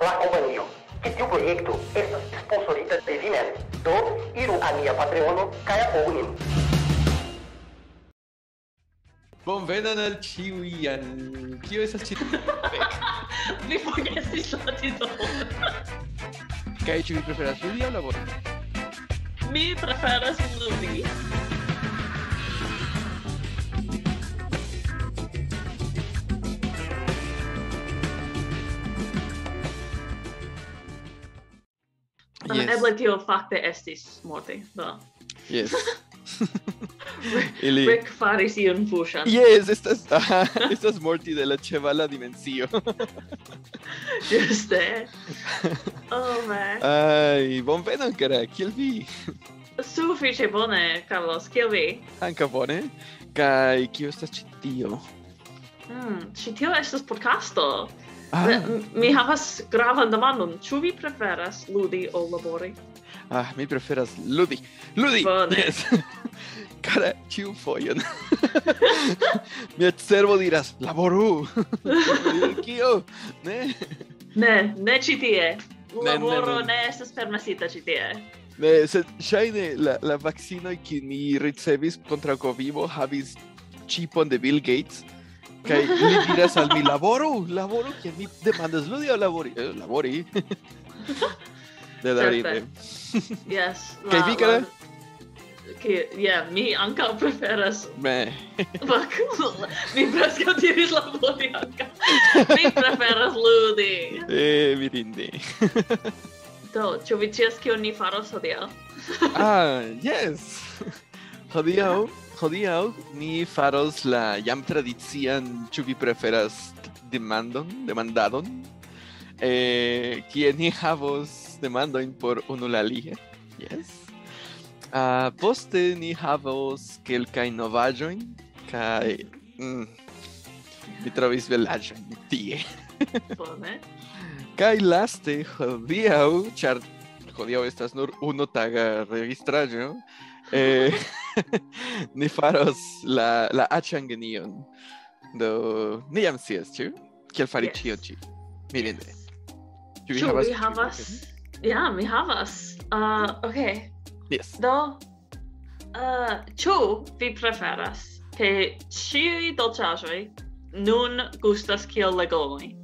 la compañía. Que tiu proyecto es sponsorita de Vimen. Do, iru a mia Patreono, kaya ogunin. Bon venan al ciui an... Kio esas ci... Mi forgesis la titolo. Kai ci vi preferas ludi aŭ labori? Mi preferas ludi. Yes. Eble tio fakte estis morte, do. Yes. Ili... Rick faris iun fuŝan. Yes, estas, aha, estas morti de la ĉevala dimensio. Juste. Oh, man. Ai, bonvenon, kara, kiel vi? Sufiĉe bone, Carlos, kiel vi? Ankaŭ bone. Kaj kio estas ĉi tio? Mm, ĉi tio estas podcasto. Ah. Mi havas gravan demandon. Ĉu vi preferas ludi ol labori? Ah, mi preferas ludi. Ludi. Bone. Yes. Cara, ĉiu fojon. Mia cerbo diras laboru. Kio? ne. Ne, ne ĉi tie. Laboro ne, ne, ne. ne estas permesita ĉi tie. Ne, sed ŝajne la la vakcinoj kiun mi ricevis kontraŭ Covivo havis ĉipon de Bill Gates. Kaj li diras al mi laboru, laboru, kiel mi demandas ludi aŭ labori? Eh, labori. De daŭrinde. yes. Kaj vi kara? Ke, ja, mi ankaŭ preferas. Me. mi preskaŭ diris labori ankaŭ. mi preferas ludi. Eh, mirinde. Do, ĉu vi scias kion ni faros hodiaŭ? ah, yes. Hodiaŭ hodiaŭ ni faros la jam tradician ĉu vi preferas demandon, demandadon. Eh, kie ni havos demandojn por unu la alie. Yes. Ah, poste ni havos kelkajn novaĵojn kaj mm, mi trovis belaĵojn tie. Bone. Kaj laste hodiaŭ, ĉar hodiaŭ estas nur unu taga registraĵo, eh, ni faros la la achan genion. Do ni jam scias ĉu? Kiel fari yes. ĉio ĉi mirinde yes. ĉu vi havas havas? ja mi havas. Uh, okay. Yes. Do uh, ĉu vi preferas ke ĉiuj dolĉaĵoj nun gustas kiel legomoj?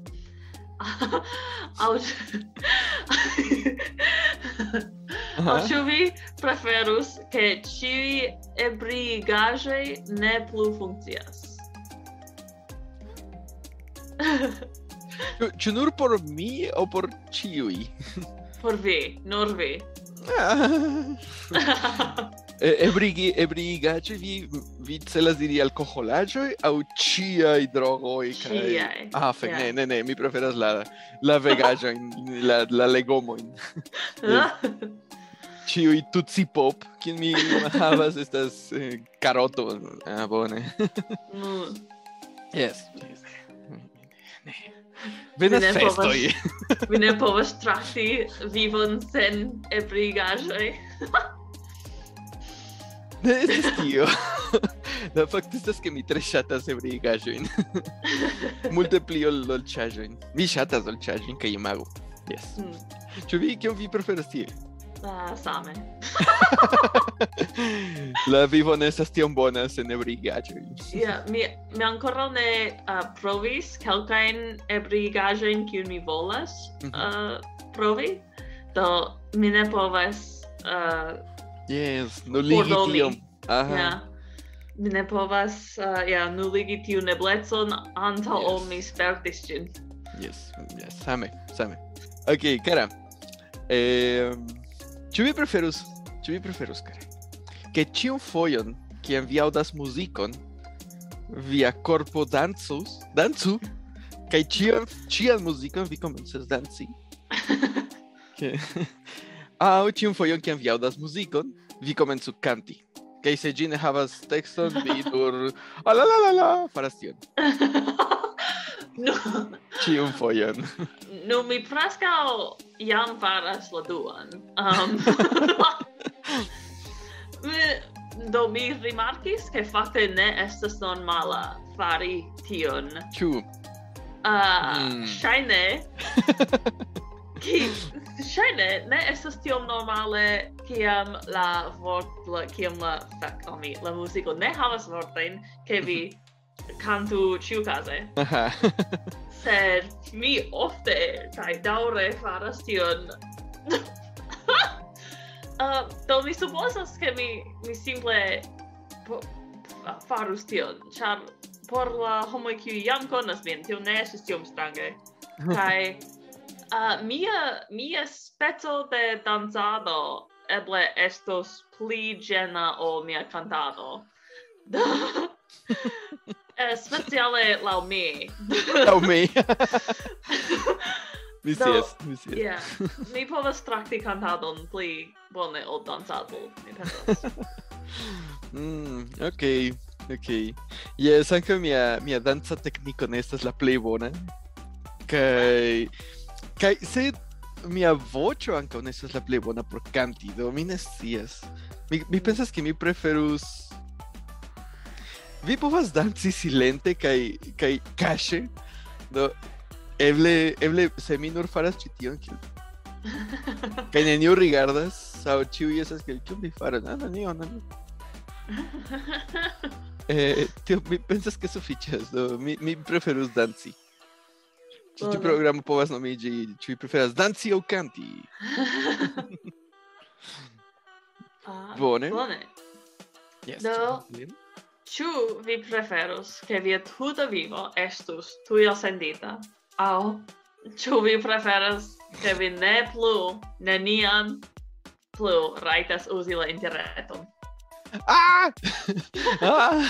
Aŭ o ĉu vi preferus ke ĉiuj ebrigaĵoj ne plu funkcias? Ĉu nur por mi o por ĉiuj? por vi, nur vi. Ebrigi, ebrigaĉe vi vi celas diri alkoholaĵoj aŭ ĉiaj drogoj kaj Ah, fek, ne, ne, ne, mi preferas la la vegaĵojn, la la legomojn. Ciui tutsi pop, kin mi havas estas eh, karoto. Ah, eh, bone. mm. Yes. yes. Venas festoj. Vi ne povas trakti vivon sen ebrigaĵoj. Ne estis tio. La fakto estas ke mi tre ŝatas ebrigaĵojn. Multe pli ol dolĉaĵojn. Mi ŝatas dolĉaĵojn kaj imago. Yes. Mm. Ĉu vi kion vi preferas tie? uh, same. la vivo ne estas tiom bona sen ebrigaĵoj. Ja, mi mi ankoraŭ ne uh, provis kelkajn ebrigaĵojn kiun mi volas mm -hmm. uh, provi. Do mi ne povas uh, Yes, nuligi tiom. Aha. Ja. Mi ne povas uh, ja, nuligi tiun neblecon antaŭ yes. ol mi spertis ĝin. Yes, yes, same, same. Okay, cara. Eh, ĉu vi preferus, ĉu vi preferus, cara, ke ĉiun fojon, kiam vi aŭdas muzikon, via korpo dancus, dancu, kaj ĉiam ĉian muzikon vi komencas danci? Ke aŭ ĉiun fojon, kiam vi aŭdas muzikon, vi komencu kanti. Kaj se ĝi ne havas tekston, vi nur "Ah, la la la la faras tion. No. Cium foion. No, mi prescau jam faras la duan. Um, do mi rimarkis che fakte ne estas non mala fari tion. Ĉu? Uh, ah, mm. Ŝajne. ki ne estas tiom normale kiam la vort la kiam la fak al oh, mi la musico ne havas vortojn ke vi cantu ciu case. Aha. Sed mi ofte, kai daure faras tion. uh, do mi supposas che mi, mi simple farus tion, char por la homo kiu jam konas min, tio ne estis tiom strange. Kai uh, mia, mia speco de danzado eble estos pli gena o mia cantado uh, speciale lau mi. lau mi. mi sias, mi sias. Yeah. Mi povas trakti cantadon pli bone ol danzado, mi pensas. mm, ok, ok. Yes, anche mia, mia danza tecnico ne estas la plei bona. Kai... Kai, se mia vocio anche ne estas la plei bona por canti, do mi ne scias. Mi, mi mm. pensas ke mi preferus Vi povas danci silente kai, kai cache, do... Eble, eble, se mi nur faras ĉi tion, kiel Kai neniu rigardas, aŭ ĉiuj estas kiel ĉu vi faras, ah, nenio, nenio. Eh, tio, mi pensas que sufiĉas, do mi, mi preferus danci. Ĉi tiu programo povas nomiĝi ĉu vi preferas danci aŭ kanti? Ah, Bone. Bone. Yes. Do. Ciu vi preferus che via tuta vivo estus tui ascendita? Au, ciu vi preferus che vi ne plu, neniam plu raitas usi la interreton? Ah! ah!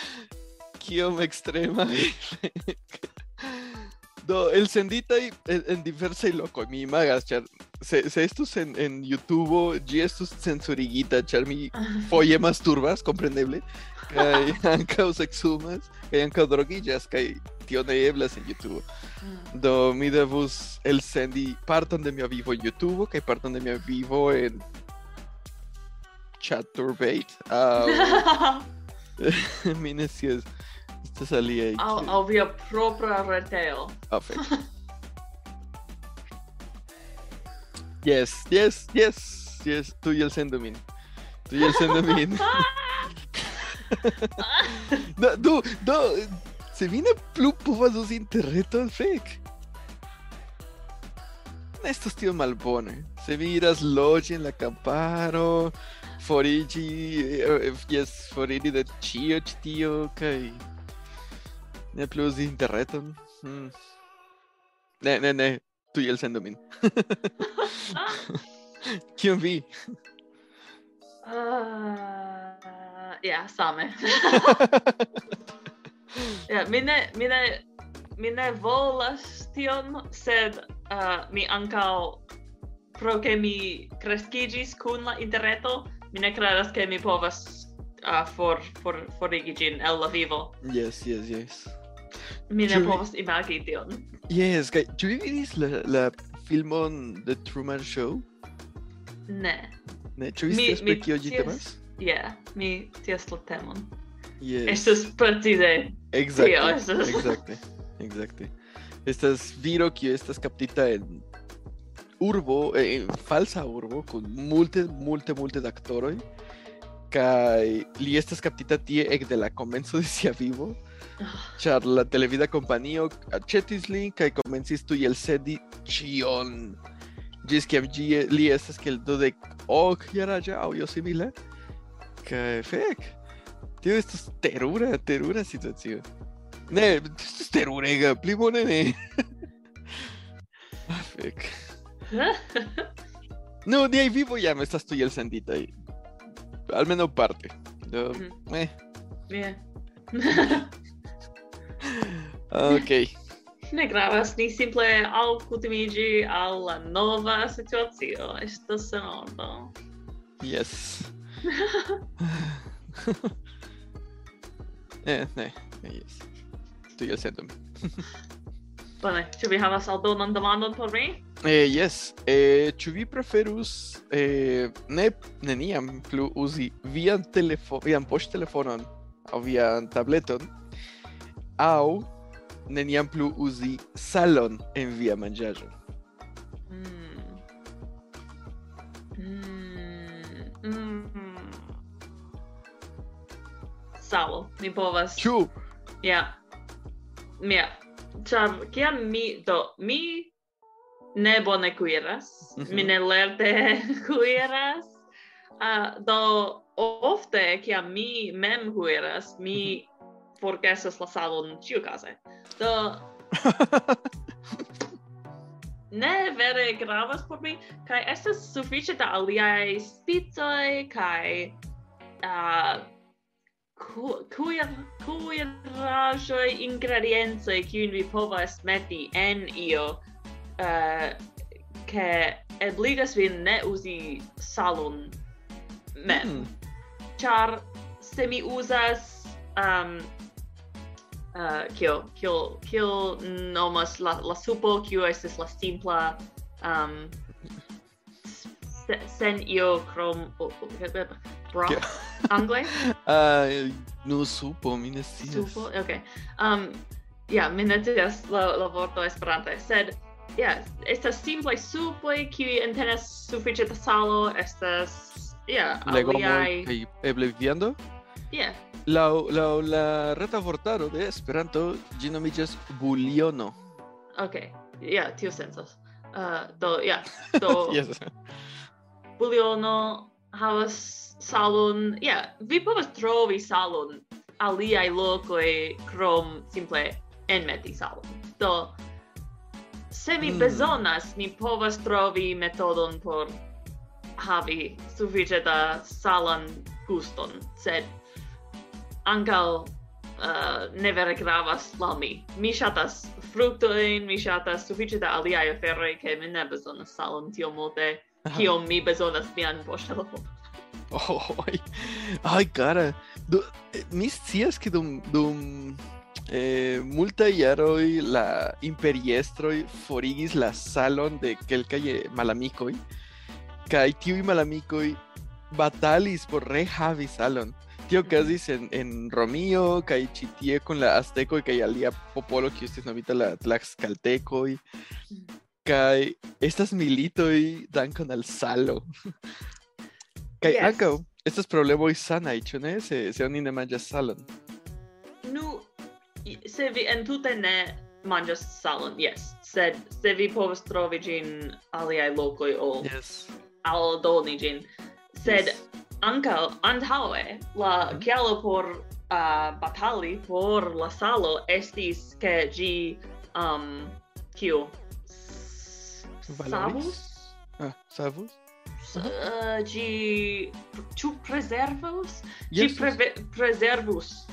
Kiom extrema vi No, el Sendita en, en diversa y loco, mi magas, char. Se, se estos en, en YouTube, y estos censuriguita, charmi, ah. folle más turbas, comprendible. Hay ancaos exumas, hay ancaos droguillas, hay tío Neblas en YouTube. Ah. Do mi debus el Sendi partan de mi vivo en YouTube, que partan de mi vivo en Chaturbate. Ah, mines si es. Você sabia aí? Ao, que... ao via própria retail. Perfect. yes, yes, yes, yes. Tú y el Sendomin. Tú y el Sendomin. no, do, do, se vine plumb po sus interreto al fake. Estos tíos malbone. Se miras Logi en la camparo. Forigi. Eh, eh, yes, Forigi de Chioch, tío. Okay. Ne plu uzi interreton. Hmm. Ne, ne, ne, tu el sendo min. Kion vi? Uh, ja, same. ja, mi ne, mi ne, mi ne volas tion, sed uh, mi ankaŭ pro che mi crescigis kun la interreto, mi ne credas che mi povas uh, for, for, forigi gin el la vivo. Yes, yes, yes. Mi ne povas imagi tion. Yes, kaj ĉu vi vidis la, la filmon The Truman Show? Ne. Ne, ĉu vi scias pri kio ĝi temas? Yeah, mi scias la temon. Yes. Estas precize. Exacte. Tio estas. Exacte. Exacte. Estas viro kiu estas kaptita en urbo, eh, falsa urbo kun multe multe multe da aktoroj kaj li estas kaptita tie ek de la komenco de sia vivo ĉar la televida kompanio aĉetis lin kaj komencis tuj elsedi ĉion, ĝis kiam ĝi li estas kiel dudek ok jaraĝa aŭ io simile, kaj fek, tio estas terura, terura situacio. Ne, estas terurega, pli bone ne. ah, fek. No, niaj vivo jam estas tuj elsenditaj. Almenaŭ parte. Do, Mhm. eh, Yeah. Ok. Ne gravas, ni simple al kutimigi al la nova situacio. Estas en ordo. Yes. eh, ne, ne, yes. Tu io sentum. Bene, ĉu vi havas aldonan demandon por mi? Eh, yes. Eh, ĉu vi preferus eh, ne neniam plu uzi vian telefon, vian poŝtelefonon aŭ vian tableton aŭ neniam plu uzi salon en via mangiajo. Mm. Mm. Mm. Salo, mi povas. Ĉu? Ja. Mia. Ĉar kiam mi do mi ne bone kuiras, mhm. mi ne lerte kuiras. Uh, do ofte kiam mi mem kuiras, mi mhm forgesas la salon ĉiukaze. Do ne vere gravas por mi, kai estas sufiĉe da aliaj spicoj kai uh, cuiraĵoj ingrediencoj kiujn vi povas meti en io uh, ke ebligas vin ne uzi salon mem. Mm. Char se mi uzas um, uh, kio, kio, kio nomas la, la supo, kio estas la simpla um, se, sen io krom Oh, oh, bra... Angle? uh, no, supo, mi ne scias. Supo, ok. Um, yeah, mi ne scias la, la vorto esperante, sed yeah, estas simplaj supoj kiuj entenas sufiĉe da salo, estas yeah, Legomoj aliaj... kaj eble viando? Yeah la la la reta vortaro de Esperanto, ĝi nomiĝas buliono. Ok, ja, yeah, tio sensas. Uh, do, ja, yeah, do... yes. Buliono havas salon... Ja, yeah, vi povas trovi salon aliaj lokoj krom simple enmeti salon. Do, se mi mm. bezonas, mi povas trovi metodon por havi sufiĉe da salan guston, sed ankaŭ uh, ne vere gravas laŭ mi. Mi ŝatas fruktojn, mi ŝatas sufiĉe da aliaj aferoj, kaj mi ne bezonas salon tiom multe, kiom mi bezonas mian poŝtelon. oh, Ai, cara. Do, eh, mi scias ke dum dum eh multa iaroi la imperiestroi forigis la salon de kelkaj eh, malamikoj kaj tiuj malamikoj batalis por rehavi salon tio casis en, en Romio, kai chitie con la azteco y kai alia popolo que usted nomita la tlaxcalteco y kai estas milito y dan con al salo. Kai yes. ankaŭ estas problemo y sana y ne se se oni ne manĝas salon. Nu se vi entute ne manĝas salon, yes. Sed se vi povas trovi ĝin aliaj lokoj ol yes. aldoni ĝin. Sed yes anca antaue la chialo por uh, batali por la salo estis che gi um kiu? Savus? Ah savus? Uh, gi tu preservus? Yes, gi pre preservus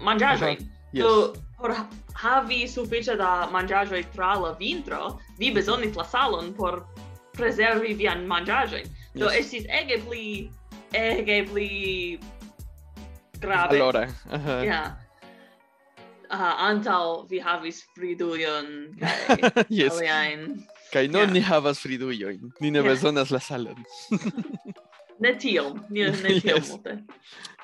mangiaĵoj yes. do por havi sufiĉe da mangiaĵoj tra la vintro vi bezonis la salon por preservi vian mangiaĵojn do yes. estis ege pli Eh, ege pli grave. Allora. Uh -huh. Yeah. Uh, antau vi havis fridujon kaj yes. aliajn. Kaj non yeah. ni havas fridujojn. Ni ne yeah. bezonas la salon. ne tiom. Ni ne tiom yes. multe.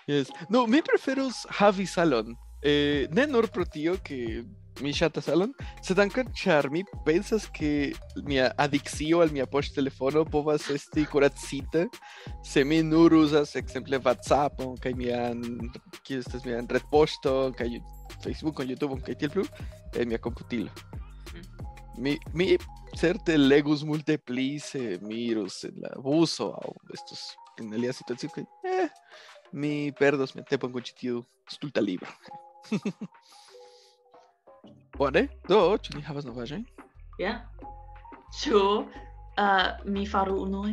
Yes. No, mi preferus havi salon. Eh, ne nur pro tio, ke mi ŝatas salon, sed ankaŭ ĉar mi pensas ke mia adikcio al mia poŝtelefono povas esti kuracita se mi nur uzas ekzemple WhatsAppon kaj mian kio estas mian retpoŝton kaj Facebookon, YouTubeon kaj tiel plu en mia komputilo. Mi mi certe legus multe pli se mi irus en la buso aŭ estos en alia situacio kaj eh, mi perdos mi tempon kun ĉi tiu stulta libro. Bone, do, ĉu ni havas novaĵojn? Ja. Ĉu uh, mi faru unue?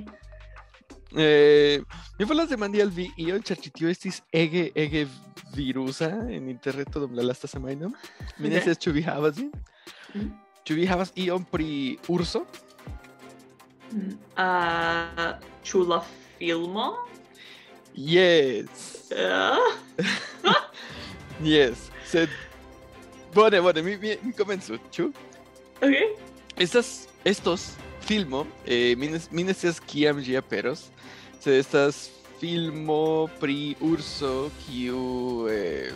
Eh, mi volas demandi al vi ion, ĉar ĉi tio estis ege, ege virusa en interreto dum la lasta semajno. Mi ne scias ĉu vi havas ĝin. Mm. Ĉu vi havas ion pri urso? Ah, Uh, ĉu la filmo? Yes. Yeah. Uh. yes, sed bone, bone, mi, mi, mi komencu, ĉu? okay. Estas, estos filmo, eh, mi, mi ne scias kiam ĝi aperos, sed estas filmo pri urso kiu eh,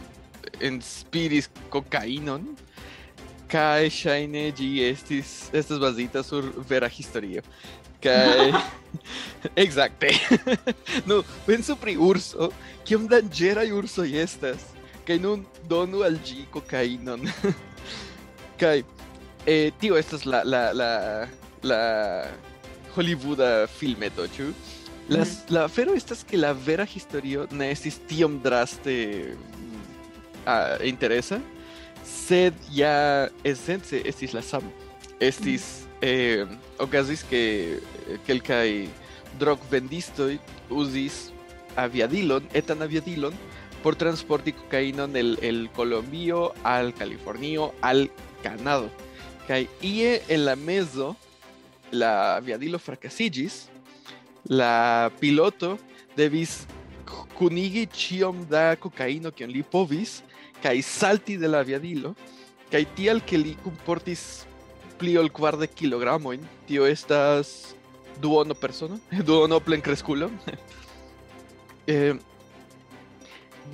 inspiris kokainon kai shaine gi estis estas bazita sur vera historio kai exacte no penso pri urso kiom dangera urso estas kai nun donu al gi kokainon kai eh tio estas la la la la Hollywooda filmeto, ĉu? Las, La afero estas que la vera historio ne estis tiom draste uh, interesa, sed ja esence estis la sam. Estis eh, okazis que kelkaj drogvendistoj uzis aviadilon, etan aviadilon, por transporti cocainon el, el Colombio al Californio al Canado. Kai ie en la meso la viadilo fracasigis, la piloto devis kunigi chiom da cocaino kion li povis kai salti de la viadilo kai tial ke li comportis pli ol de kilogramo tio estas duono persona duono plen cresculo eh,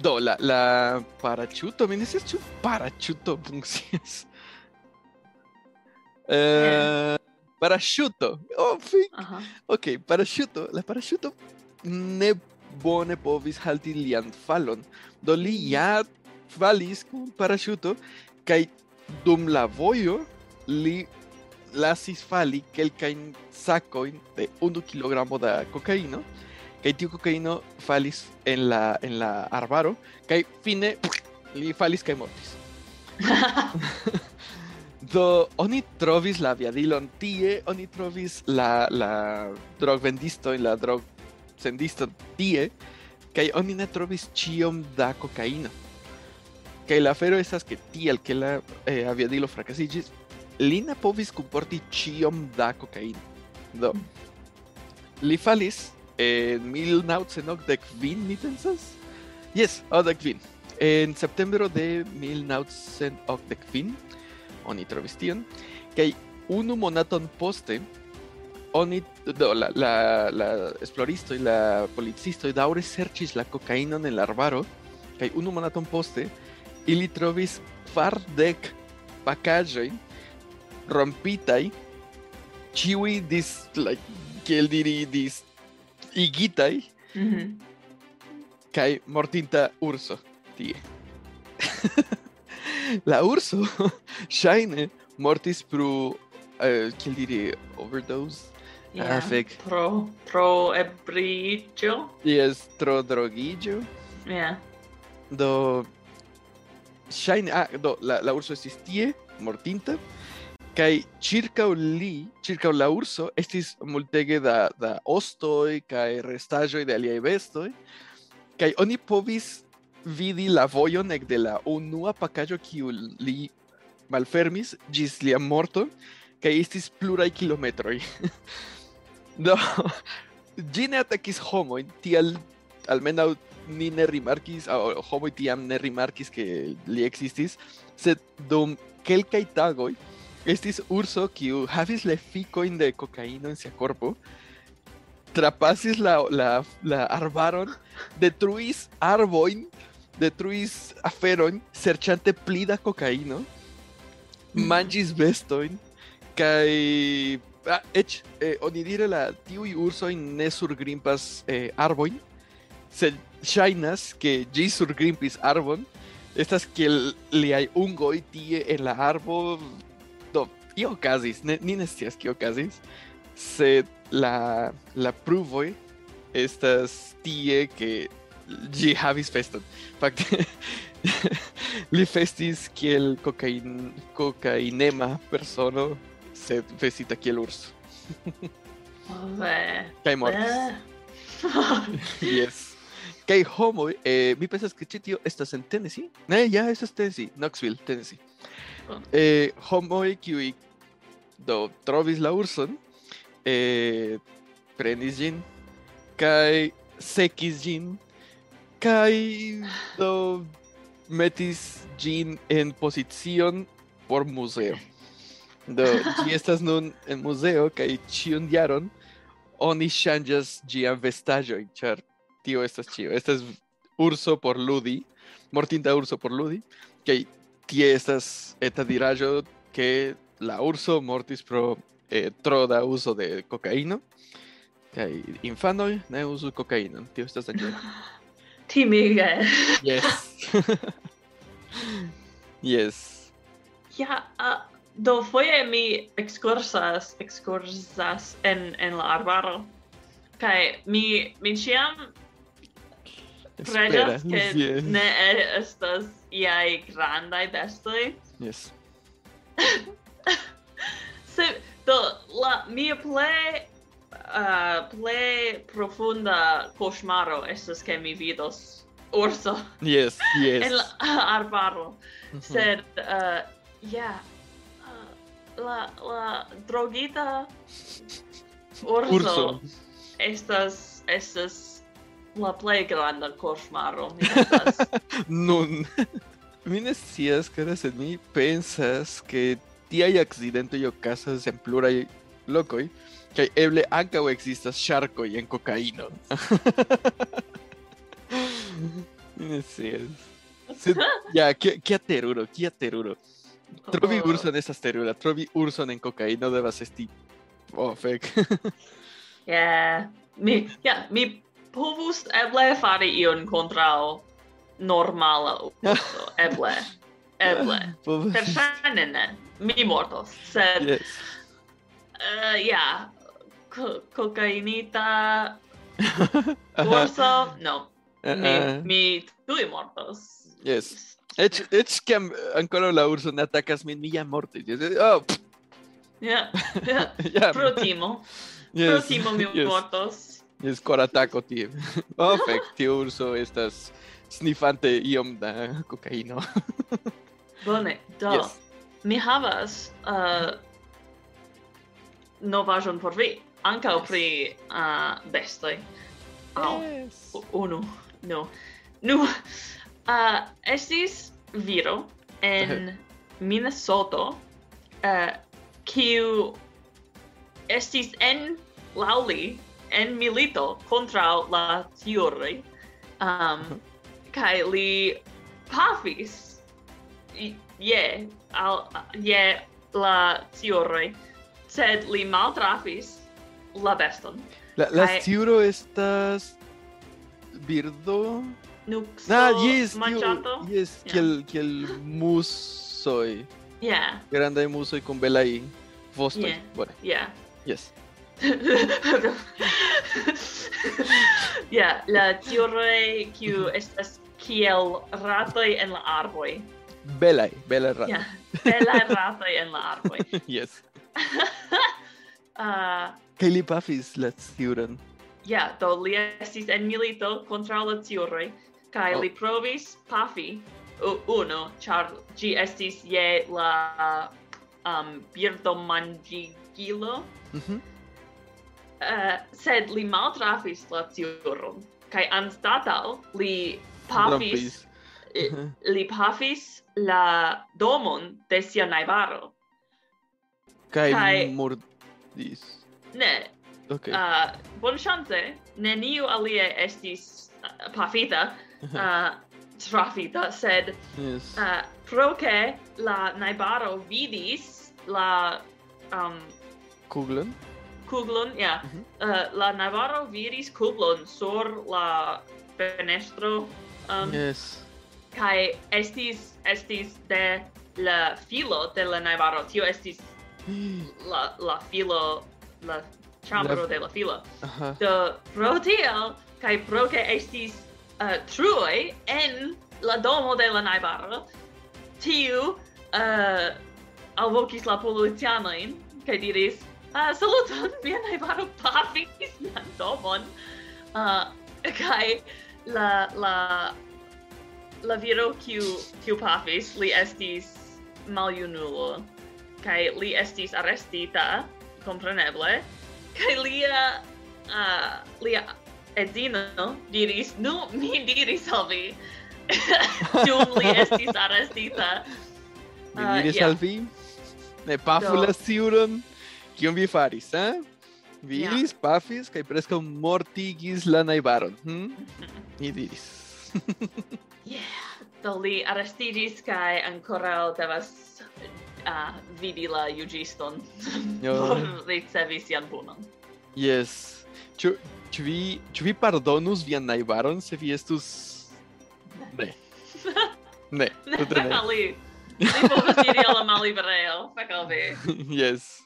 do la la parachuto mi necesitas chu parachuto funkcias eh Parasciuto. Oh. Aha. Ok, parasciuto. La parasciuto ne bone povis halti lian falon. Do li ja falis kun parasciuto kaj dum la vojo li lasis fali kelkajn sakojn de unu kilogramo da kokaino kaj tiu kokaino falis en la en la arbaro kaj fine li falis kaj mortis. Do oni trovis la viadilon tie, oni trovis la la drogvendisto en la drog sendisto tie, kaj oni ne trovis ĉiom da kokaino. Kaj la afero estas ke tiel ke la eh, aviadilo frakasigis, li ne povis kunporti ĉiom da kokaino. Do li falis 1996. Yes, Odekvin. En septiembre de 1985, oni trovistien, que unu monaton poste, oni, do, la, la, la esploristo y la policisto y daure serchis la cocaína en el arbaro, que unu monaton poste, ili trovis fardec pacaje rompitai, chiwi dis, like, que el diri dis igitai mm -hmm. kai mortinta urso tie. La urso shine mortis pro uh, eh, kiel diri overdose? Yeah, Afec. pro pro ebrigio yes tro drogigio yeah do shine ah, do la la urso estis tie mortinta. Kai circa li circa la urso estis multege da da ostoi kai restaĵoj de aliaj bestoj kai oni povis vidi la vojon de la unua pakaĵo kiu li malfermis ĝis lia morto kaj estis pluraj kilometroj do ĝi ne atakis homojn tial almenaŭ ni ne rimarkis aŭ homoj tiam ne rimarkis ke li ekzistis sed dum kelkaj tagoj estis urso kiu havis la efikojn de kokaino en sia korpo trapasis la, la, la arbaron, detruis arbojn, detruis aferojn, serĉante pli da kokaino, manĝis bestojn, kaj ah, eĉ eh, onidire la tiuj ursoj ne surgrimpas eh, arbojn, sed ŝajnas ke ĝi surgrimpis arbon, estas kiel liaj ungoj tie en la arbo, io okazis, ne, ni ne scias kio okazis, sed la la pruvoj estas tie ke ĝi havis feston. Fakte li festis kiel kokain kokainema persono, sed vestita kiel urso. Kaj mortis. Yes. Kaj homoj, eh, mi pensas ke ĉi tio estas en Tennessee? Ne, ja estas Tennessee, Knoxville, Tennessee. Eh, homoj kiuj do trovis la urson, eh, prenis ĝin kaj sekis ĝin kaj do metis ĝin en pozicion por muzeo. Do ĝi estas nun en muzeo kaj ĉiun jaron oni ŝanĝas ĝian vestaĵojn, ĉar tio estas ĉio. Estas urso por ludi, mortinta urso por ludi, kaj tie estas eta dirajo ke la urso mortis pro eh, tro da uso de cocaíno. Kai infanoj ne uzu kokainon tio estas danĝera timige eh. yes yes ja uh, do foje mi excursas, excursas en en la arbaro Kai mi mi ĉiam preĝas ke yes. ne estas iai grandai bestoi. Yes. Se, do, la mia plei uh, ple profunda cosmaro estas che mi vidos orso. Yes, yes. en la uh, arbaro. Mm -hmm. Sed, uh, yeah, uh, la, la drogita orso, orso. estas, estas la plej granda koŝmaro. Mi estas. Nun. Mi ne scias, cara, sed mi pensas que tiaj akcidentoj okazas en pluraj lokoj kaj eble ankaŭ ekzistas ŝarkoj en kokaino. mi ne scias. Sed, ja, kia, kia teruro, kia teruro. Trovi Oh. urson estas terura, trovi urson en kokaino devas esti... Oh, fek. Ja, mi, ja, mi povus eble fari ion kontraŭ normala okupo, eble. Eble. Perŝajne ne. Mi mortos, sed yes. uh, ja, yeah. kokainita kurso, no. Uh -uh. Mi, eh. mi tuj mortos. Yes. Ec, ec que ancora la urso ne atacas min, mi jam mortis. Oh, pff. Yeah, yeah. yeah. Pro timo. Yes. Pro timo mi yes. mortos. Es ataco tie. oh, fek, tiu urso estas snifante iom da kokaino. Bone, do. Yes. Mi havas uh, novajon por vi. Ankaŭ yes. pri uh, bestoj. Au, yes. unu, no. Nu, uh, estis viro en Minnesota, uh, kiu estis en Lauli, en milito kontraŭ la tiuroj. Um, mhm. kai li pafis je al je la tiuroj, sed li maltrafis la beston. La la Kai... tiuro estas birdo. Nuxo, ah, yes, manchato. Tiu, yes, yeah. kiel kiel musoj. Yeah. Grandaj musoj kun belaj vostoj. Yeah. Bone. Yeah. Yes. yeah, la tiuroi kiu mhm. estas kiel ratoi en la arboi. Belai, belai ratoi. Yeah, belai ratoi en la arboi. yes. uh, Kaj li pafis la tiuron? Yeah, do li estis en milito kontraŭ la tiuroi, kaj oh. li provis pafi uno, char gi estis je la um, birdo mangigilo. Mm -hmm uh, sed li maltrafis la tiuron, kai anstatau li pafis, mhm. li pafis la domon de sia naibaro. Kai, kai mordis. Ne. Okay. Eh, uh, bon chance, neniu alie estis eh, pafita, uh, trafita, sed yes. uh, pro che la naibaro vidis la... Um, Kuglen? kuglon, ja. Mm -hmm. uh, la Navarro viris kuglon sur la fenestro. Um, yes. Kai estis estis de la filo de la Navarro. Tio estis la la filo la chambro la... de la filo. Uh -huh. Do pro tio kai pro ke estis eh, uh, truoi en la domo de la Navarro. Tiu uh, alvokis la policianoin, kai diris, Uh, saluton, mia najbaro pafis mian domon. Uh, kai la, la, la viro kiu, kiu pafis, li estis maljunulo. Kai li estis arestita, compreneble. Kai lia, uh, lia edzino diris, nu, mi diris al vi. Dum li estis arestita. Mi uh, diris yeah. al vi? Ne pafu Do. la siuron? Kion vi faris, eh? Vi yeah. iris, pafis, kaj preskaŭ mortigis la najbaron. Hm? Mi diris. yeah. Do li arestigis kaj ankoraŭ devas uh, vidi la juĝiston por ricevi sian punon. Yes. Ĉu ĉu vi ĉu vi pardonus vian najbaron se vi estus ne. ne. Ne, tute ne. Li, li povas iri al la malliberejo, fek al vi. yes.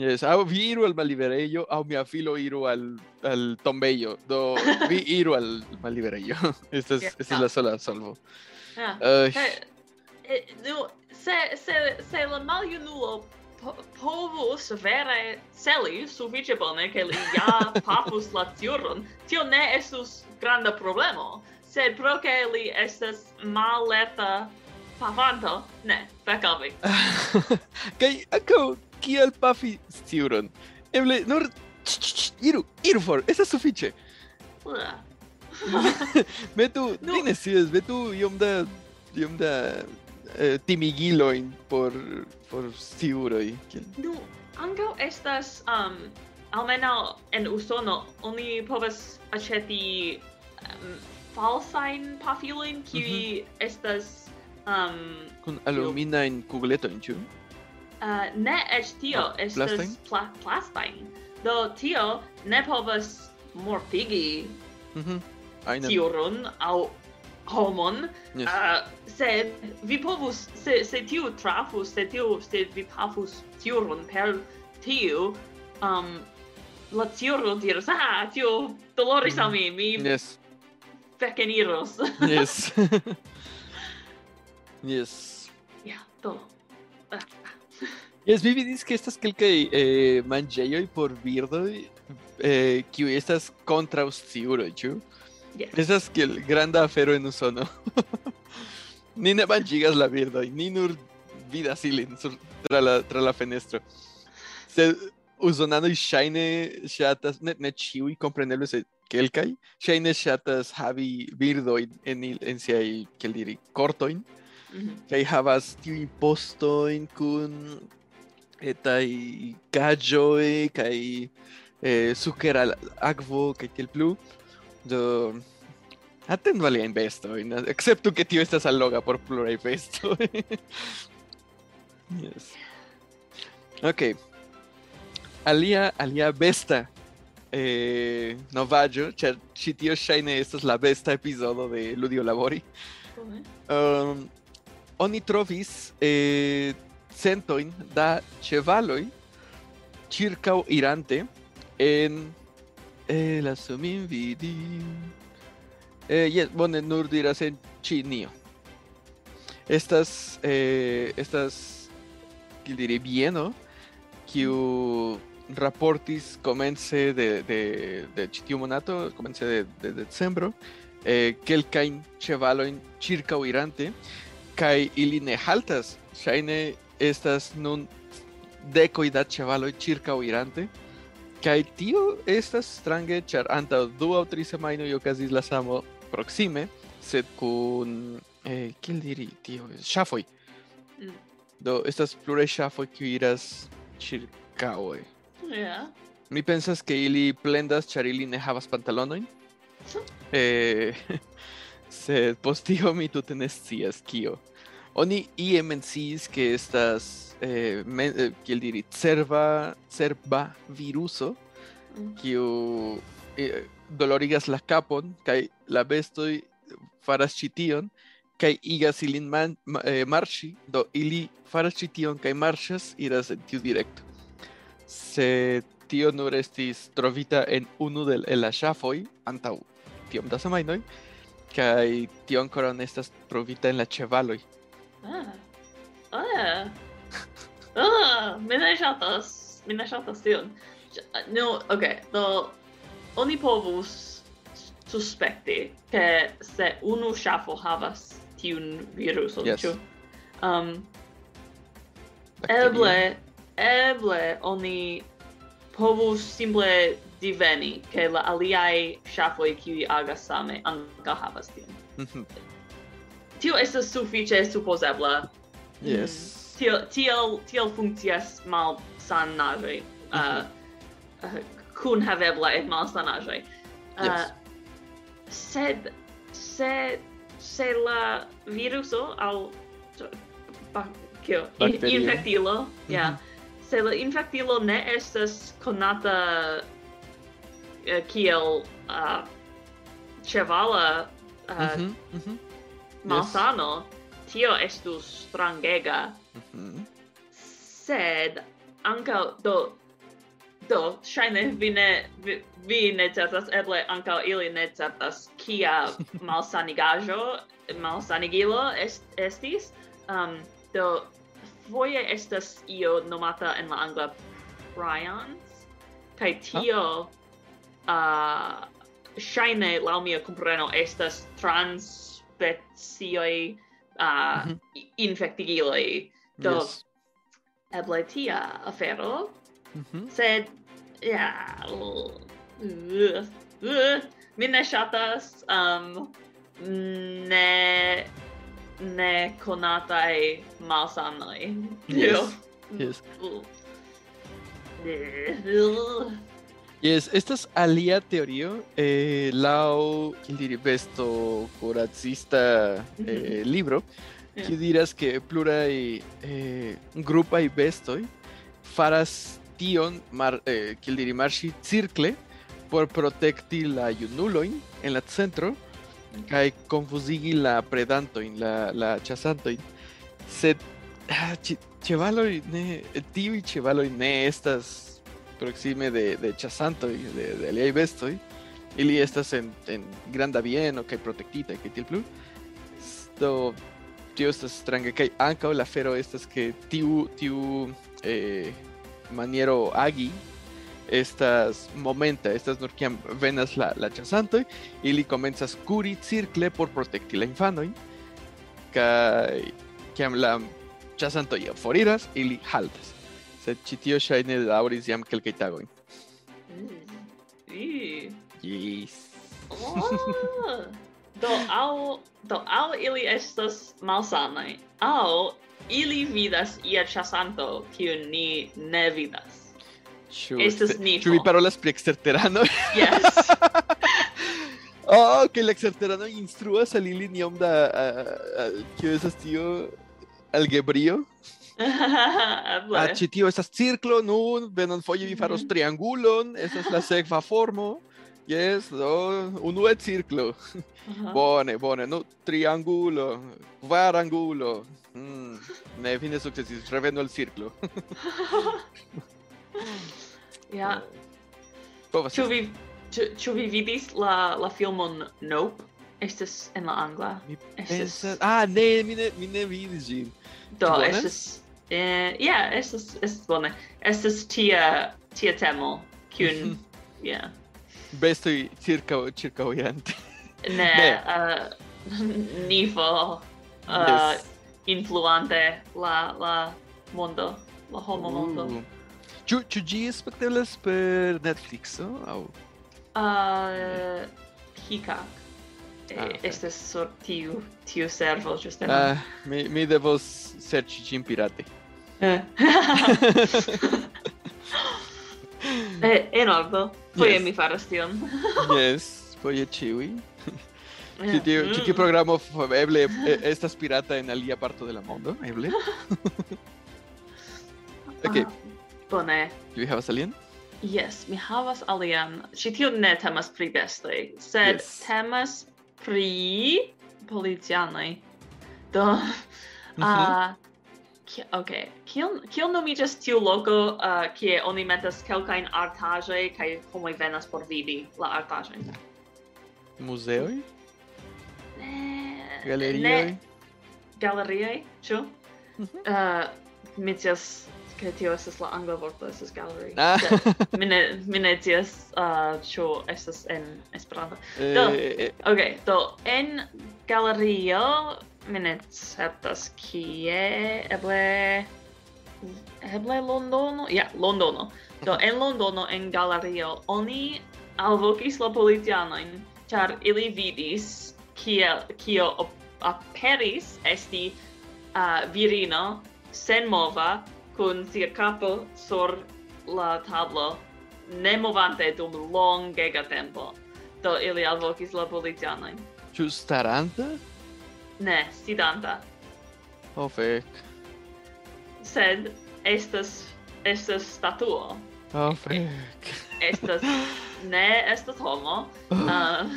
Yes, au vi iru al maliberejo, au mia filo iru al, al tombejo, do vi iru al maliberejo. estas, yeah, estas es la sola solvo. Yeah. Uh, eh, eh do, se, se, se la maljunulo po, povus vere celi sufiĉe bone ke li ja pafus la tiuron, tio ne estus granda problemo, sed pro ke li estas mallerta pavanto, ne, fek al vi. Kaj ankaŭ kiel pafi sciuron. Eble nur iru, iru for, estas sufiĉe. metu, no. ne scias, metu iom da iom da eh, timigiloin por por sciuroj. No, ankaŭ estas um, almenaŭ en Usono oni povas aĉeti um, falsajn pafilojn kiuj mm -hmm. estas um, kun alumina in kugleto ĉu? Uh, ne eĉ tio oh, estas pla plastajn. Do tio ne povas mortigi mm -hmm. tiuron aŭ homon, yes. uh, sed vi povus, se, se tiu trafus, se tiu, se vi pafus tiuron per tiu, um, la tiuro diros, ah, tio doloris mm. -hmm. al mi, mi yes. peceniros. yes. yes. Ja, yeah, do. Yes, vi vidis que estas kelkaj eh, manĝejoj por birdoj eh, kiuj estas kontraŭ sciuroj, ĉu? Yes. Estas kiel granda afero en Usono. ni ne manĝigas la birdoj, ni nur vidas ilin sur, tra, la, tra la fenestro. Sed usonanoj ŝajne ŝatas, ne, ne ĉiuj, kompreneble, sed kelkaj, ŝajne ŝatas havi birdojn en, en siaj, kiel diri, kortojn. Mhm. kaj havas tiujn postojn kun etaj gaĝoj kaj eh, sukera akvo kaj tiel plu. Do atendu aliajn bestojn, akceptu ke tio estas alloga por pluraj bestoj. yes. Ok. Alia, alia besta eh, novaĵo, ĉar ĉi tio ŝajne estas la besta epizodo de Ludio Labori. Um, oni trovis eh, centoin da chevaloi circau irante en el asumin vidi eh, yes, bueno, nur dirás en chinio. Estas eh, estas que diré bien ¿no? que raportis comence de de de monato comence de de decembro. Eh, kelkain ĉevalojn ĉirkaŭirante kaj ili ne haltas estas nun dekoj da ĉevaloj ĉirkaŭ irante kaj tio estas strange ĉar antaŭ du aŭ tri semajnoj okazis la samo proksime sed kun eh, kiel diri tio ŝafoj Mm. do estas pluraj ŝafoj kiuj iras ĉirkaŭe Ja. Mi pensas ke ili plendas ĉar ili ne havas pantalonojn. Eh, sed post tio mi tute ne scias kio. Oni y MNCs que estas, eh, que el dirit serva, serva viruso, que eh, dolorigas la capon, que la bestoi faras chition, que igas ilin man, eh, marchi, do ili faras chition, que marchas iras en tiu directo. Se tio urestis trovita en uno del el la shafoi, antau tiom da semainoi, kai tio ancora estas trovita en la chevaloi. Ah. Ah. Ah, mi ne ŝatas. Mi ne ŝatas tion. No, ok, do oni povus suspekti che se unu ŝafo havas tiun viruson, yes. ĉu? Um, eble, eble oni povus simple diveni che la aliai shafoi qui agas same anca havas tion. Mhm tio estas sufiĉe supozebla. Yes. Mm. Tiel tiel tiel funkcias mal sanaje. Mhm. Uh, mm -hmm. uh, kun havebla et mal. Uh, yes. Sed se se la viruso al ba, kio in, infectilo, ja. Mm -hmm. yeah. Se la infectilo ne estas konata uh, kiel uh, chevala uh, mm -hmm. Mm -hmm malsano, yes. tio estus strangega. Mm -hmm. Sed, anca, do, do, shaine vi ne, vi, vi ne certas, eble anca ili ne certas, kia malsanigajo, malsanigilo est, estis. Um, do, foie estas io nomata en la angla prions, kai ah. tio, huh? uh, shaine, lau mia compreno, estas trans specioi uh, mm -hmm. infectigiloi. Do, yes. eble tia afero, mm -hmm. sed, ja, yeah, uh, uh, mi ne shatas, um, ne ne conatai malsanoi. Yes. yes. Uh. Yes, estas alia teorio eh, lao besto corazista eh, libro. Yeah. que que plura y eh, grupa y bestoi faras tion mar eh, circle por protecti la junuloin en la centro. Kai confusigi la predantoin la la chasantoin. Sed ah, che, chevaloi ne eh, tiu y ne estas proxime de, de chasantoj, de, de aliaj bestoj, ili estas en, en granda bieno kaj protektita kaj tiel plu. Do tio estas strange kaj ankaŭ la afero estas ke tiu tiu eh, maniero agi estas momenta, estas nur venas la la ĉasantoj, ili komencas kuri cirkle por protekti la infanojn kaj kiam la ĉasantoj foriras, ili haltas. sed ĉi tio ŝajne daŭris jam kelkaj tagojn. Mm. Yes. Oh. do au do au ili estas malsanaj Au ili vidas ia ĉasanto kiun ni ne vidas. Ĉu estas ni. Ĉu vi parolas pri eksterterano? Yes. oh, que la exterterano instruas al ili niom da... Eh, eh, eh, Kio estas tio? Algebrio? Ah, ĉi tio estas cirklo nun, venonfoje vi faros mhm. triangulon, estas la sekva formo. Yes, do unue cirklo. Bone, bone, no triangulo, kvarangulo. Mm, ne fine sukcesis, revenu al cirklo. ja. Eh, povas. Ĉu vi ĉu vi vidis la la filmon Nope? Estas en la angla. Mi estas... Ah, ne, mi ne, mi ne vidis ĝin. Do, estas eh yeah estas estas bone. Estas tia tia temo kiun mhm. yeah. Bestoj circa circa oriente ne uh, nifo uh, yes. influante la la mondo la homo mondo. Uh. Ĉu ĉu ĝi spekteblas per Netflixo aŭ? Eh, uh, Hikak eh, ah, okay. estes sur tiu tiu servo ĝuste ah, mi mi devos serĉi ĝin pirate. Eh. eh, Enardo, foje yes. mi faras tion. yes, foje ĉiuj. Ĉi eh. tiu ĉi tiu mm. programo eble eh, estas pirata en alia parto de la mondo, eble. okay. Ah, bone. Ĉu vi havas alien? Yes, mi havas alian. Ĉi tiu ne temas pri bestoj, sed yes. temas pri policianoj. Do, mm -hmm okay. kiel kion nomiĝas tiu loko uh, kie oni metas kelkajn artaĵoj kaj homoj venas por vidi la artaĵojn? Muzeoj? Ne. Galerioj? Galerioj, ĉu? Mm -hmm. Uh, mi scias ke tio estas la angla vorto estas gallery. Ah. mi ne mi ne scias uh, ĉu estas en Esperanto. Do, eh, ok, okay, do en galerio mi ne certas kie, eble... Eble Londono? Ja, Londono. Do, en Londono, en galerio, oni alvokis la policianojn char ili vidis kia, kio aperis esti uh, virino senmova kun sia capo sur la tablo ne movante dum longega tempo. Do ili alvokis la policianojn Ĉu staranta? Ne, sidanta. Ho oh, fek. Sed estas estas statuo. Ho oh, fek. Estas ne estas homo. uh,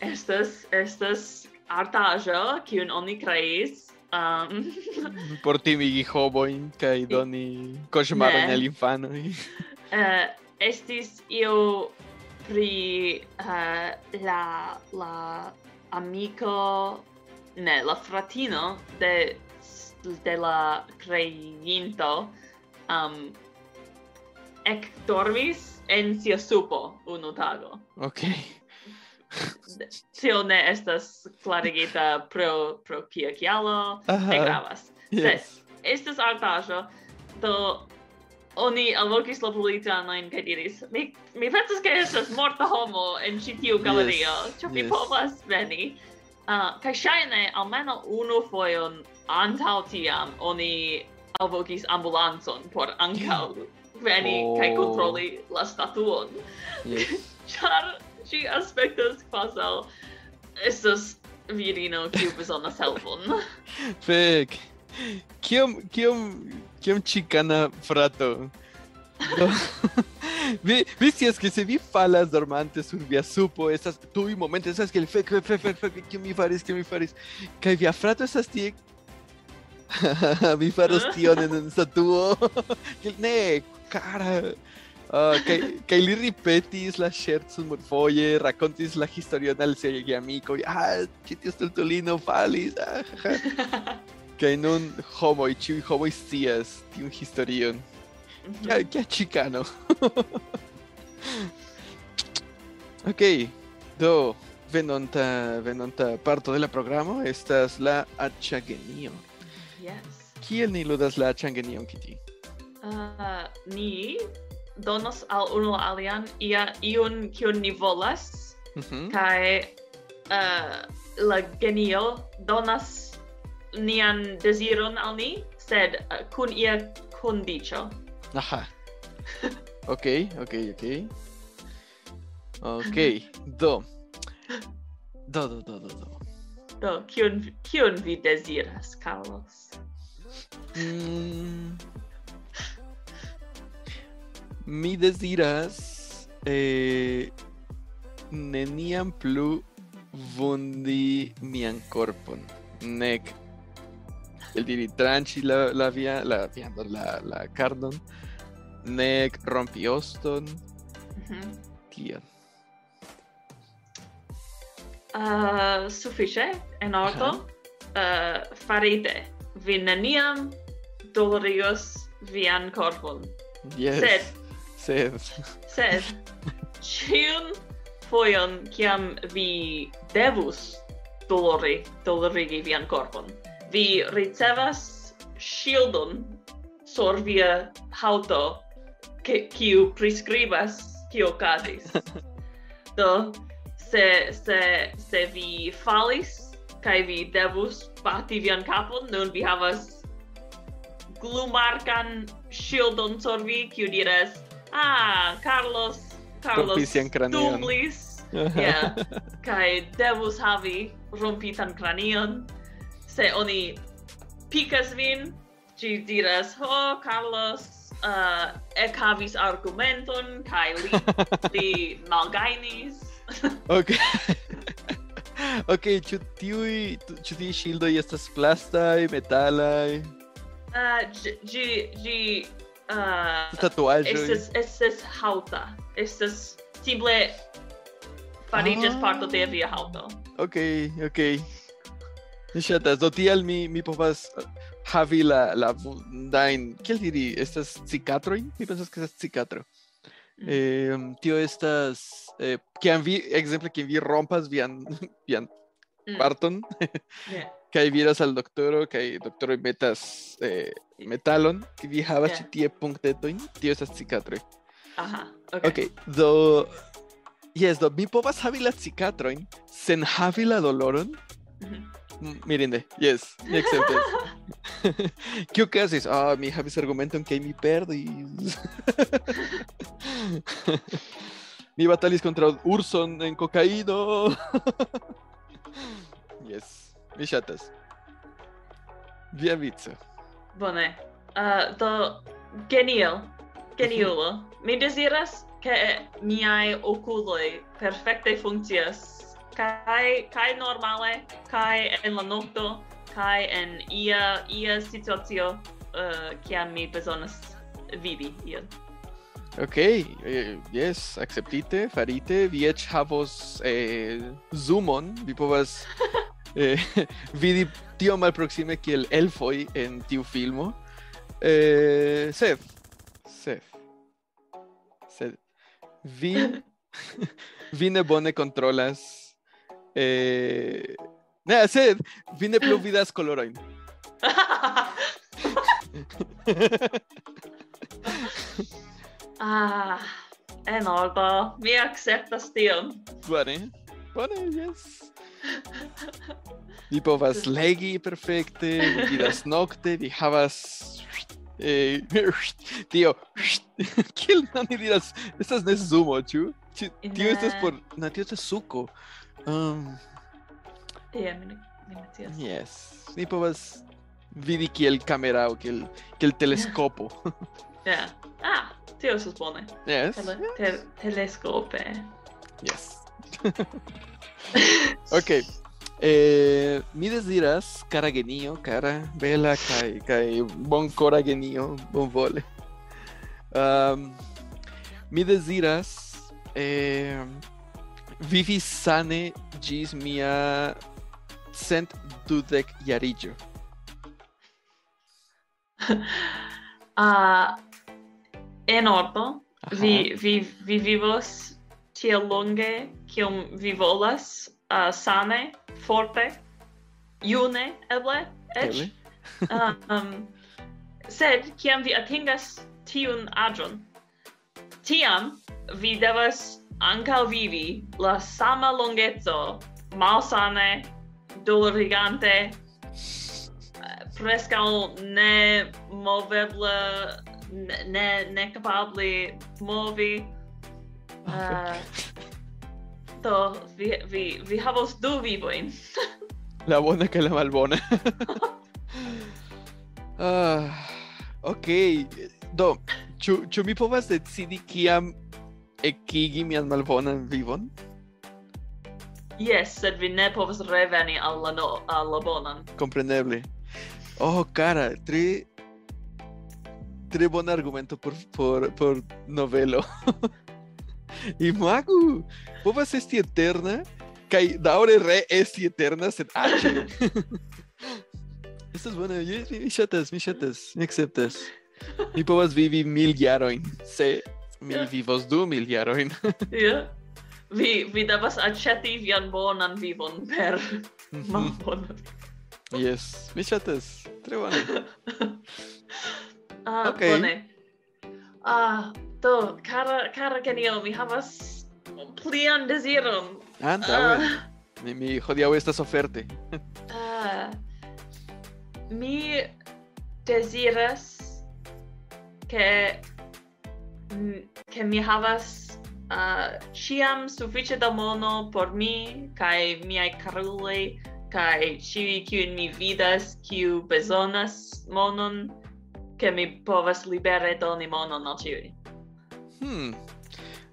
estas estas artaĵo kiun oni kreis um, por timigi homojn kaj doni koŝmaron al infanoj. uh, estis io pri uh, la la amico ne, la fratino de de la creinto um ec dormis en sia supo unu tago. Ok. Tio ne estas clarigita pro, pro kia kialo, uh -huh. ne gravas. Yes. Sed, estas artajo, do oni alvokis la politanojn kaj diris, mi, mi pensas ke estas morta homo en ĉi tiu galerio, yes. ĉu yes. mi povas veni? Ah, uh, kai shaine almeno unu foion antau tiam oni alvokis ambulanzon por ankaŭ veni oh. kai controlli la statuon. Yes. Char ci aspectas quasal estas virino kiu bezonas helpon. Fek. Kiom kiom kiom chicana frato. Viste as que se vi falas dormantes un urbia supo, essas tu e momento, essas que ele fez, fez, fez, fez, que me faris, que me faris, que via frato essas tie. mi faros tion en statuo. que ne, cara. Uh, que li ripetis la scherzon morfoje, racontis la historion al sia amico, ah, ĉi tiu stultulino falis. Ah, Kaj nun homoj, ĉiuj homoj scias tiun historion. ¿Qué, qué chicano? ok, do venonta venonta parto de la programo estas la achagenio. Yes. Kiel ni ludas la achagenio Kitty? Uh, ni donos al unu alian ia iun kiun ni volas mm kai uh, ah, la genio donas nian desiron al ni sed uh, kun ia kondiĉo. Aha. Ok, ok, ok. Ok, do. Do, do, do, do, do. Do kiun kiun vi deziras, Carlos? Mm. Mi desiras eh, neniam plu vundi mian corpon. Nec el diri tranchi la, la via, la viando la, la cardon. nec rompi oston. Mm -hmm. Tiel. Uh, suffice, en ordo, uh farite. Vi neniam dolorigos vian corpon. Yes. Sed. Sed. Sed. Cium foion ciam vi devus dolori, dolorigi vian corpon. Vi ricevas shieldon sur via hauto che kiu prescribas kio okazis. Do se se se vi falis kai vi devus bati vian capon, nun vi havas glumarkan shieldon sur vi, kiu diras, ah, Carlos, Carlos dublis, yeah, kai devus havi rompitan cranion, se oni picas vin, ci diras, ho, oh, Carlos, Eh, uh, ec havis argumenton, kai li, li malgainis. ok. ok, ĉu tiuj, ĉu tiuj ŝildoj estas plastaj, metalaj? Eh, uh, gi, gi, gi Uh, eh, Tatuaĵoj? Estes, estes hauta. Estes, simple fariĝas ah. parto de via hauto. Ok, ok. Mi ŝatas, do tiel mi, mi povas Javi la, la Dain, ¿qué le diría? ¿Estas cicatro? ¿Y pensas que es cicatro? Mm. Em, eh, tío, estas eh, que han vi, ejemplo, que vi rompas vian, vian mm. Barton, que ahí vieras al doctor, que hay doctor y metas eh, metalon, que viajaba yeah. tío puntetoin, tío estas cicatro. Ajá, ok. Ok, do, yes, do, mi povas havi la cicatroin, sen havi la doloron, mm -hmm. mirinde, yes, mi exemples. Kiu okazis? Ah, mi havis argumenton kaj mi perdis. mi batalis contra urson en cocaíno. yes, mi ŝatas. Via vico. Bone. Uh, do genio. Geniulo. mi desiras ke miai oculoi perfecte funkcias kai kai normale kai en la nocto kai en ia ia situacio eh, kia uh, mi bezonas vivi ion Ok, eh, yes, acceptite, farite, vi ec havos eh, zoomon, vi povas eh, vidi tio mal proxime kiel elfoi en tiu filmo. Eh, sed, sed, sed, vi, vi ne bone controlas eh, ne, sed, vi ne plu vidas coloroin. ah, en ordo, mi acceptas tion. Bone, bone, yes. Vi povas legi perfekte, vi vidas nokte, vi havas eh, tio, kiel oni diras, estas ne zumo, ĉu? Tio estas por, na tio estas suko. Um, yeah, mi ne, mi ne scias. Yes. Ni povas vidi kiel el kiel, kiel teleskopo. yeah. Ah, tio estas bone. Yes. Tele, yes. Te, teleskope. Yes. ok. Eh, mi desiras cara genio, cara bela kai kai bon cora genio, bon vole. Um, mi desiras eh, vivis sane gis mia cent dudek jariĝo. uh, ah, en ordo, vi, vi, vi vivos tiel longe, kiom vi volas, uh, sane, forte, june, eble, ec. Eble. uh, um, sed, kiam vi atingas tiun aĝon, tiam vi devas ancal vivi la sama longezzo malsane dolorigante prescao ne movebla ne ne capabli movi. Ah, eh, uh, do vi vi vi havos du vivoin la bona que la malbona ah uh, do ĉu ĉu mi povas decidi kiam ekigi mian malbonan vivon? Yes, sed vi ne povas reveni al la, no, al la bonan. Compreneble. Oh, cara, tri... Tre bon argumento por, por, por novelo. Imagu! Povas esti eterna, kai daure re esti eterna, sed aĉe. Estas bona, mi ŝatas, mi ŝatas, mi akceptas. Mi povas vivi mil jarojn, se mi vivos du mil jarojn. yeah. Vi vi devas aĉeti vian bonan vivon per mhm. malbona. yes, mi ŝatas. Tre bone. ah, okay. bone. Ah, do, cara, cara genio, mi havas plian desiron. Antaŭe. Ah, uh, mi, mi hodiaŭ estas oferte. ah, mi desiras che Mm, che mi havas uh, ciam suffice da mono por mi kai miai carulei kai ci kiu mi vidas kiu bezonas monon che mi povas libere doni monon al ciui hmm.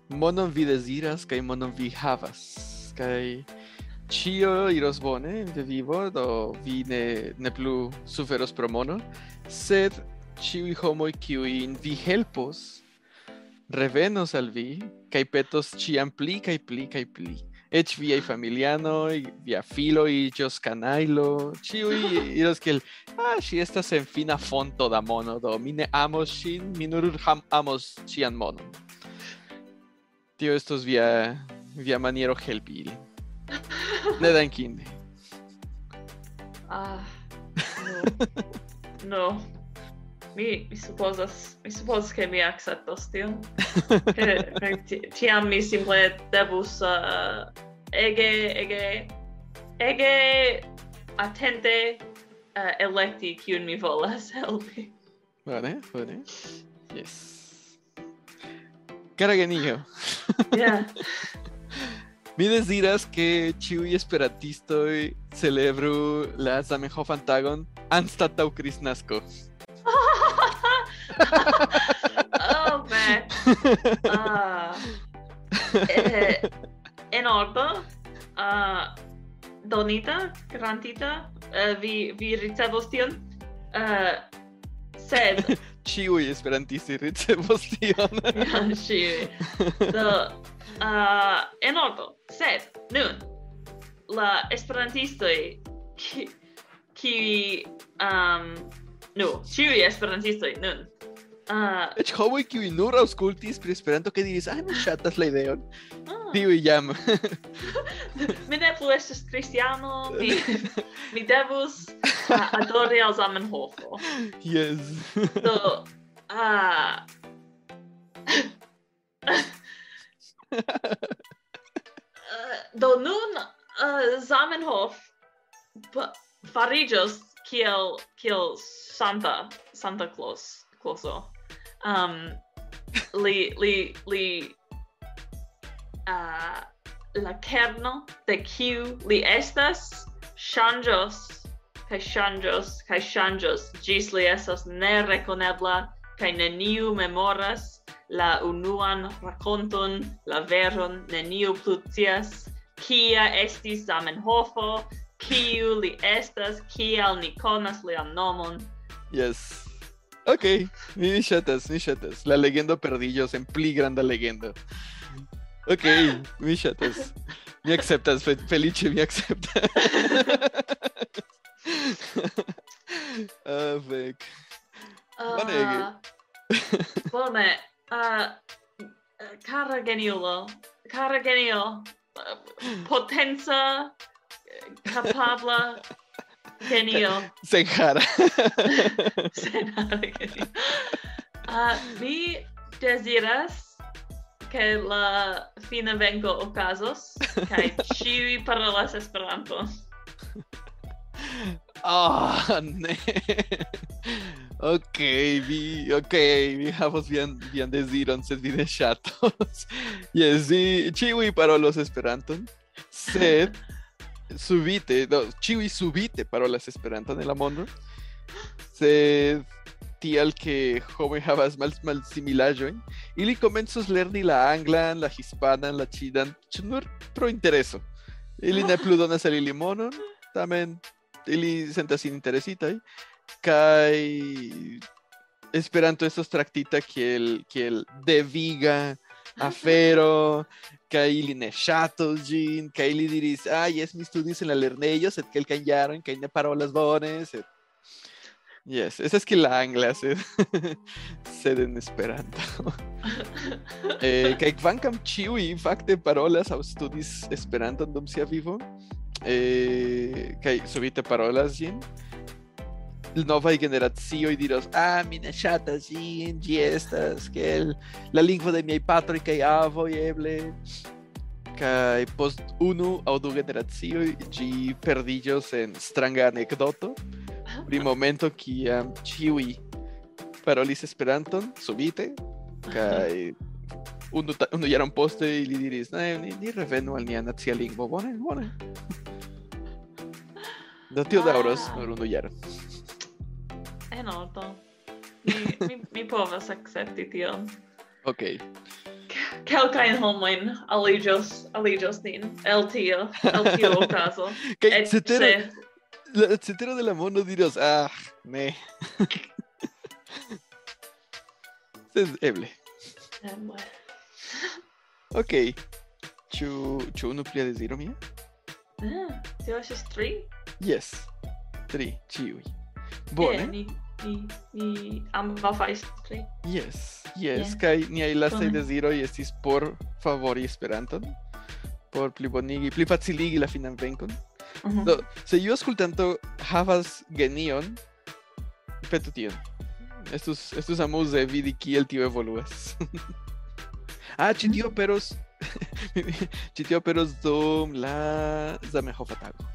Monon vi desiras kai monon vi havas. Kai cio iros bone de vivo do vi ne ne plu suferos pro mono. Sed ciui homoi kiuin vi helpos revenos al vi kaj petos pli kaj pli kaj pli. Eĉ viaj via filo iĝos kanajlo, ĉiuj iros kiel Ah, ŝi estas en fina fonto da mono, do amos ŝin, mi ham amos ŝian monon. Tio estos via via maniero helpi ilin. Ne dankinde. Ah, no. Mi, mi supposas, mi supposas che mi acceptos tion. Tiam mi simple devus uh, ege, ege, ege attente uh, electi kiun mi volas helpi. Bone, bone. Yes. Cara genio, Yeah. mi deziras ke ĉiuj esperantistoj celebru la Zamenhof-tagon anstataŭ Kristnasko. oh man. Uh, eh, ordo. Uh, ah, donita, grantita. Uh, eh, vi vi ricevos tion. Uh, sed ciui esperantisti ricevos tion. ja, ciui. Do, uh, ah, enorbo. Sed, nun, la esperantistoi ki, ki um, nu, ciui esperantistoi nun Ah. Eĉ homoj kiuj nur aŭskultis pri Esperanto kaj diris, "Ah, mi ŝatas la ideon." Ah. Tiuj jam. mi ne plu estas kristiano, mi, mi devus uh, adori al Zamenhofo. Yes. so, ah... uh, do nun uh, Zamenhof fariĝos kiel kiel Santa Santa Claus coso. Um, li, li, li, uh, la kerno de kiu li estas? Shanjos kai shanjos kai shanjos gis li estas ne rekonebla kai neniu memoras la unuan rakonton la veron neniu plu scias kia estis Zamenhofo kiu li estas kial ni konas lian nomon. Yes. Ok, ni chatas, ni chatas. La leyenda perdillos en pli grande leyenda. Ok, ni chatas. Me aceptas, Felice, me aceptas. ah, fuck. Uh, Bome, uh, cara geniulo, cara genio, eh, potenza, eh, capabla, genio. Senjara. Senare genio. Uh, vi desiras que la fina vengo okazos, kai ciui parolas Esperanto. Ah, ne. Ok, vi, ok, vi havos vian, vian desiron, sed vi ne ŝatos. Yes, vi ĉiuj parolos Esperanton, sed subite, no, ĉiuj subite parolas Esperanton en la mondo, sed tial ke homoj havas mal malsimilaĵojn, ili komencos lerni la anglan, la hispanan, la ĉinan, ĉu pro intereso. Ili ne plu donas al ili monon, tamen ili sentas interesitaj kaj Esperanto estos traktita kiel kiel deviga afero kaj ili ne ŝatos ĝin kaj ili diris ah jes mi studis en la lernejo sed kelkajn jarojn kaj ne parolas bone sed Yes, esa es que la angla sed, sed en Esperanto. eh, kaj kvankam ĉiuj fakte parolas aŭ studis Esperanton dum sia vivo, eh, subite parolas ĝin, nova generacio e dirás, ah, minhas chatas e ingestas, que el, la lingua de mi patro que avo e que post unu au du generacio gi perdillos en stranga anecdoto, ah. pri momento que um, ciui parolis esperanton, subite, kai unu, unu jaron poste ili diris, ne, ni, ni revenu al nia nacia lingvo, bone, bone. Do tio daŭros ah. nur unu jaron. En ordo. Mi, mi, mi povas akcepti tion. Ok, Kelkajn homojn aliĝos aliĝos nin el tio el okazo. kaj cetero, se la cetero de la mondo diros, ah, ne. Sed eble. eh. Ok. Ĉu ĉu unu plia deziro mia? Ah, tio estis tri? Yes. Tri, ĉiuj. Eh, Bone. ni ni ambaŭ faris pli. Yes, yes, yeah. kaj niaj lastaj deziroj estis por favori Esperanton, por plibonigi, pli faciligi la finan venkon. Uh -huh. Do, se iu ascoltanto havas genion, petu tion. Estus, estus amuse vidi kiel tio evoluas. ah, ĉi tio mhm. peros ĉi tio peros dum la Zamenhofa tago.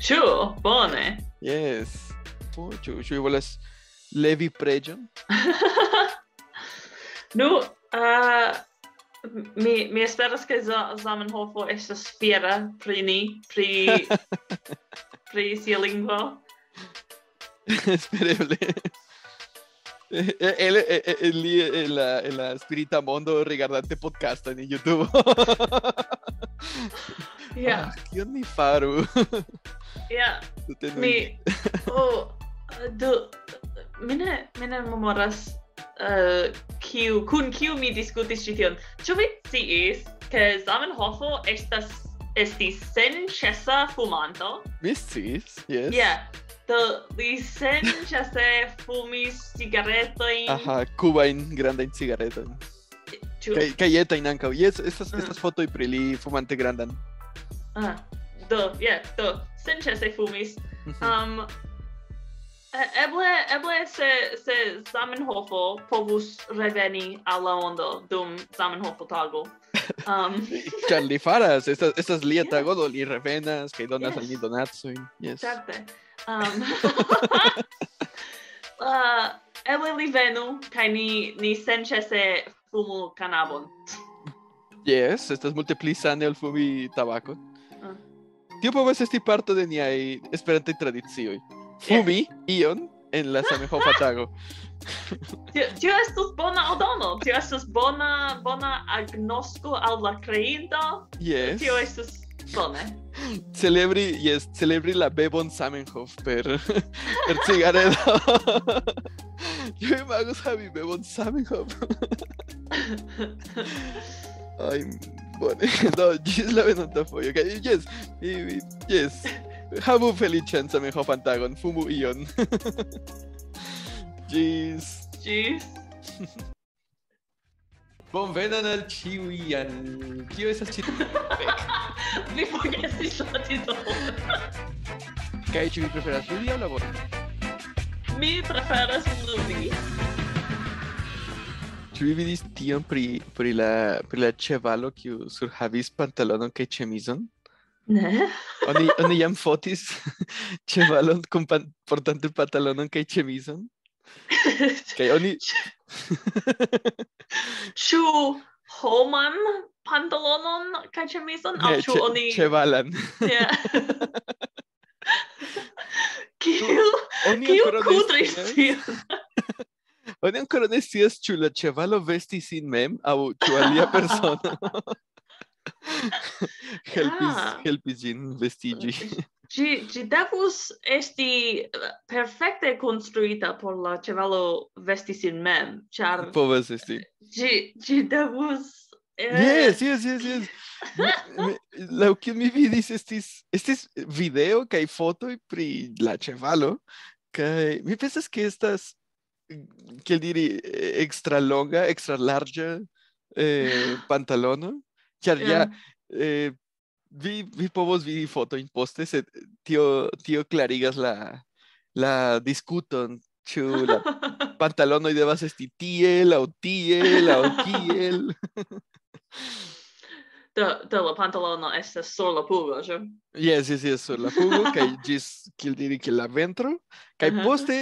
Ĉu? Bone. Yes. Ĉu ĉu volas levi preĝon? nu, uh, mi, mi esperas Za- Zamenhofo estas fiera pri ni, pri, pri sia lingvo. Espereble. Él, en la, en la Spirita Mondo rigardante podcast en YouTube. Yeah. Kion mi faru? Yeah. Mi oh do mine mine memoras uh, kiu kun kiu mi diskutis ĉi tion. Ĉu vi sciis ke Zamenhof estas estis senĉesa fumanto? Mi sciis, yes. Yeah. Do li senĉese fumis cigaretojn. Aha, kubajn grandajn cigaretojn. Kaj kaj etajn ankaŭ. Yes, estas mm. estas fotoj pri li fumante grandan. Ah, do, yeah, do senĉese fumis. Um, Eble, eble se, se Zamenhof povus reveni alla ondo dum Zamenhof tago. Um. Ĉar li faras, estas, estas lia yeah. tago, do li revenas, kaj donas yes. al ni donacojn. Yes. Certe. Um. uh, eble li venu, kaj ni, ni senĉese fumu kanabon. Yes, estas multipli sane ol fumi tabacon. Uh. Ah. Tio povas esti parto de niaj esperantaj tradicioj. Fumi, Ion, en la enlazamejo Fatago. Yo estos bona ordono, yo estos bona, bona agnosco al la creinto. Yes. Yo estos bone. Celebri, yes, celebri la bebon Samenhof per, per cigaredo. yo imago sabi bebon Samenhof. Ay, bueno, no, yes la venanta foyo, okay? Yes, yes mi, yes. Havu feliĉan Zamenhof antagon, fumu ion. Gis. Gis. Bonvenon al ĉiuj al kio estas ĉi Vi forgesis la titolon. Kaj ĉu vi preferas ludi aŭ labori? Mi preferas ludi. Ĉu vi vidis tion pri pri la pri la ĉevalo kiu surhavis pantalonon kaj ĉemizon? Ne. oni oni jam fotis ĉevalon kun pa, portante pantalonon kaj ĉemizon. Kaj oni Ĉu homan pantalonon kaj ĉemizon aŭ ĉu oni ĉevalan? Yeah. Kiu kiu kudris tion? Oni ankoraŭ ne scias ĉu la ĉevalo vestis sin mem aŭ ĉu alia persono. helpis ah. helpis in vestigi ci ci devus esti eh, perfekte konstruita por la ĉevalo vesti sin mem ĉar povas esti eh, gi gi devus eh, Yes, yes, yes, yes. Lau que mi vidis estis estis video kaj fotoj pri la ĉevalo kaj mi pensas ke estas kiel diri extra longa, extra larĝa eh, pantalono Ĉar ja eh, vi vi povos vidi fotojn poste, sed tio tio klarigas la la discuton ĉu la pantalonoj devas esti tiel aŭ tiel aŭ kiel. Do, do la pantalono estas sur la pugo, ĉu? Yes, yes, yes, sur la pugo, kaj ĝis, kiel diri, kiel la ventro, kaj uh -huh. poste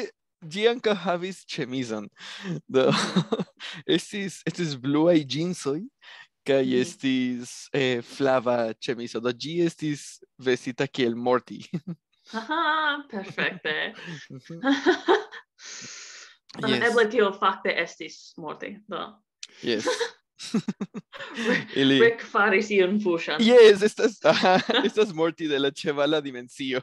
ĝi ankaŭ havis ĉemizon. Do, estis, estis bluaj ĝinsoj, kai mm. Mm-hmm. estis eh, flava chemiso do gi estis vestita kiel morti Aha, perfekte. Mhm. Yes. Um, eble tio fakte estis morti, do. Yes. Ili... Rick faris iun fuŝan. Yes, estas, aha, estas morti de la ĉevala dimensio.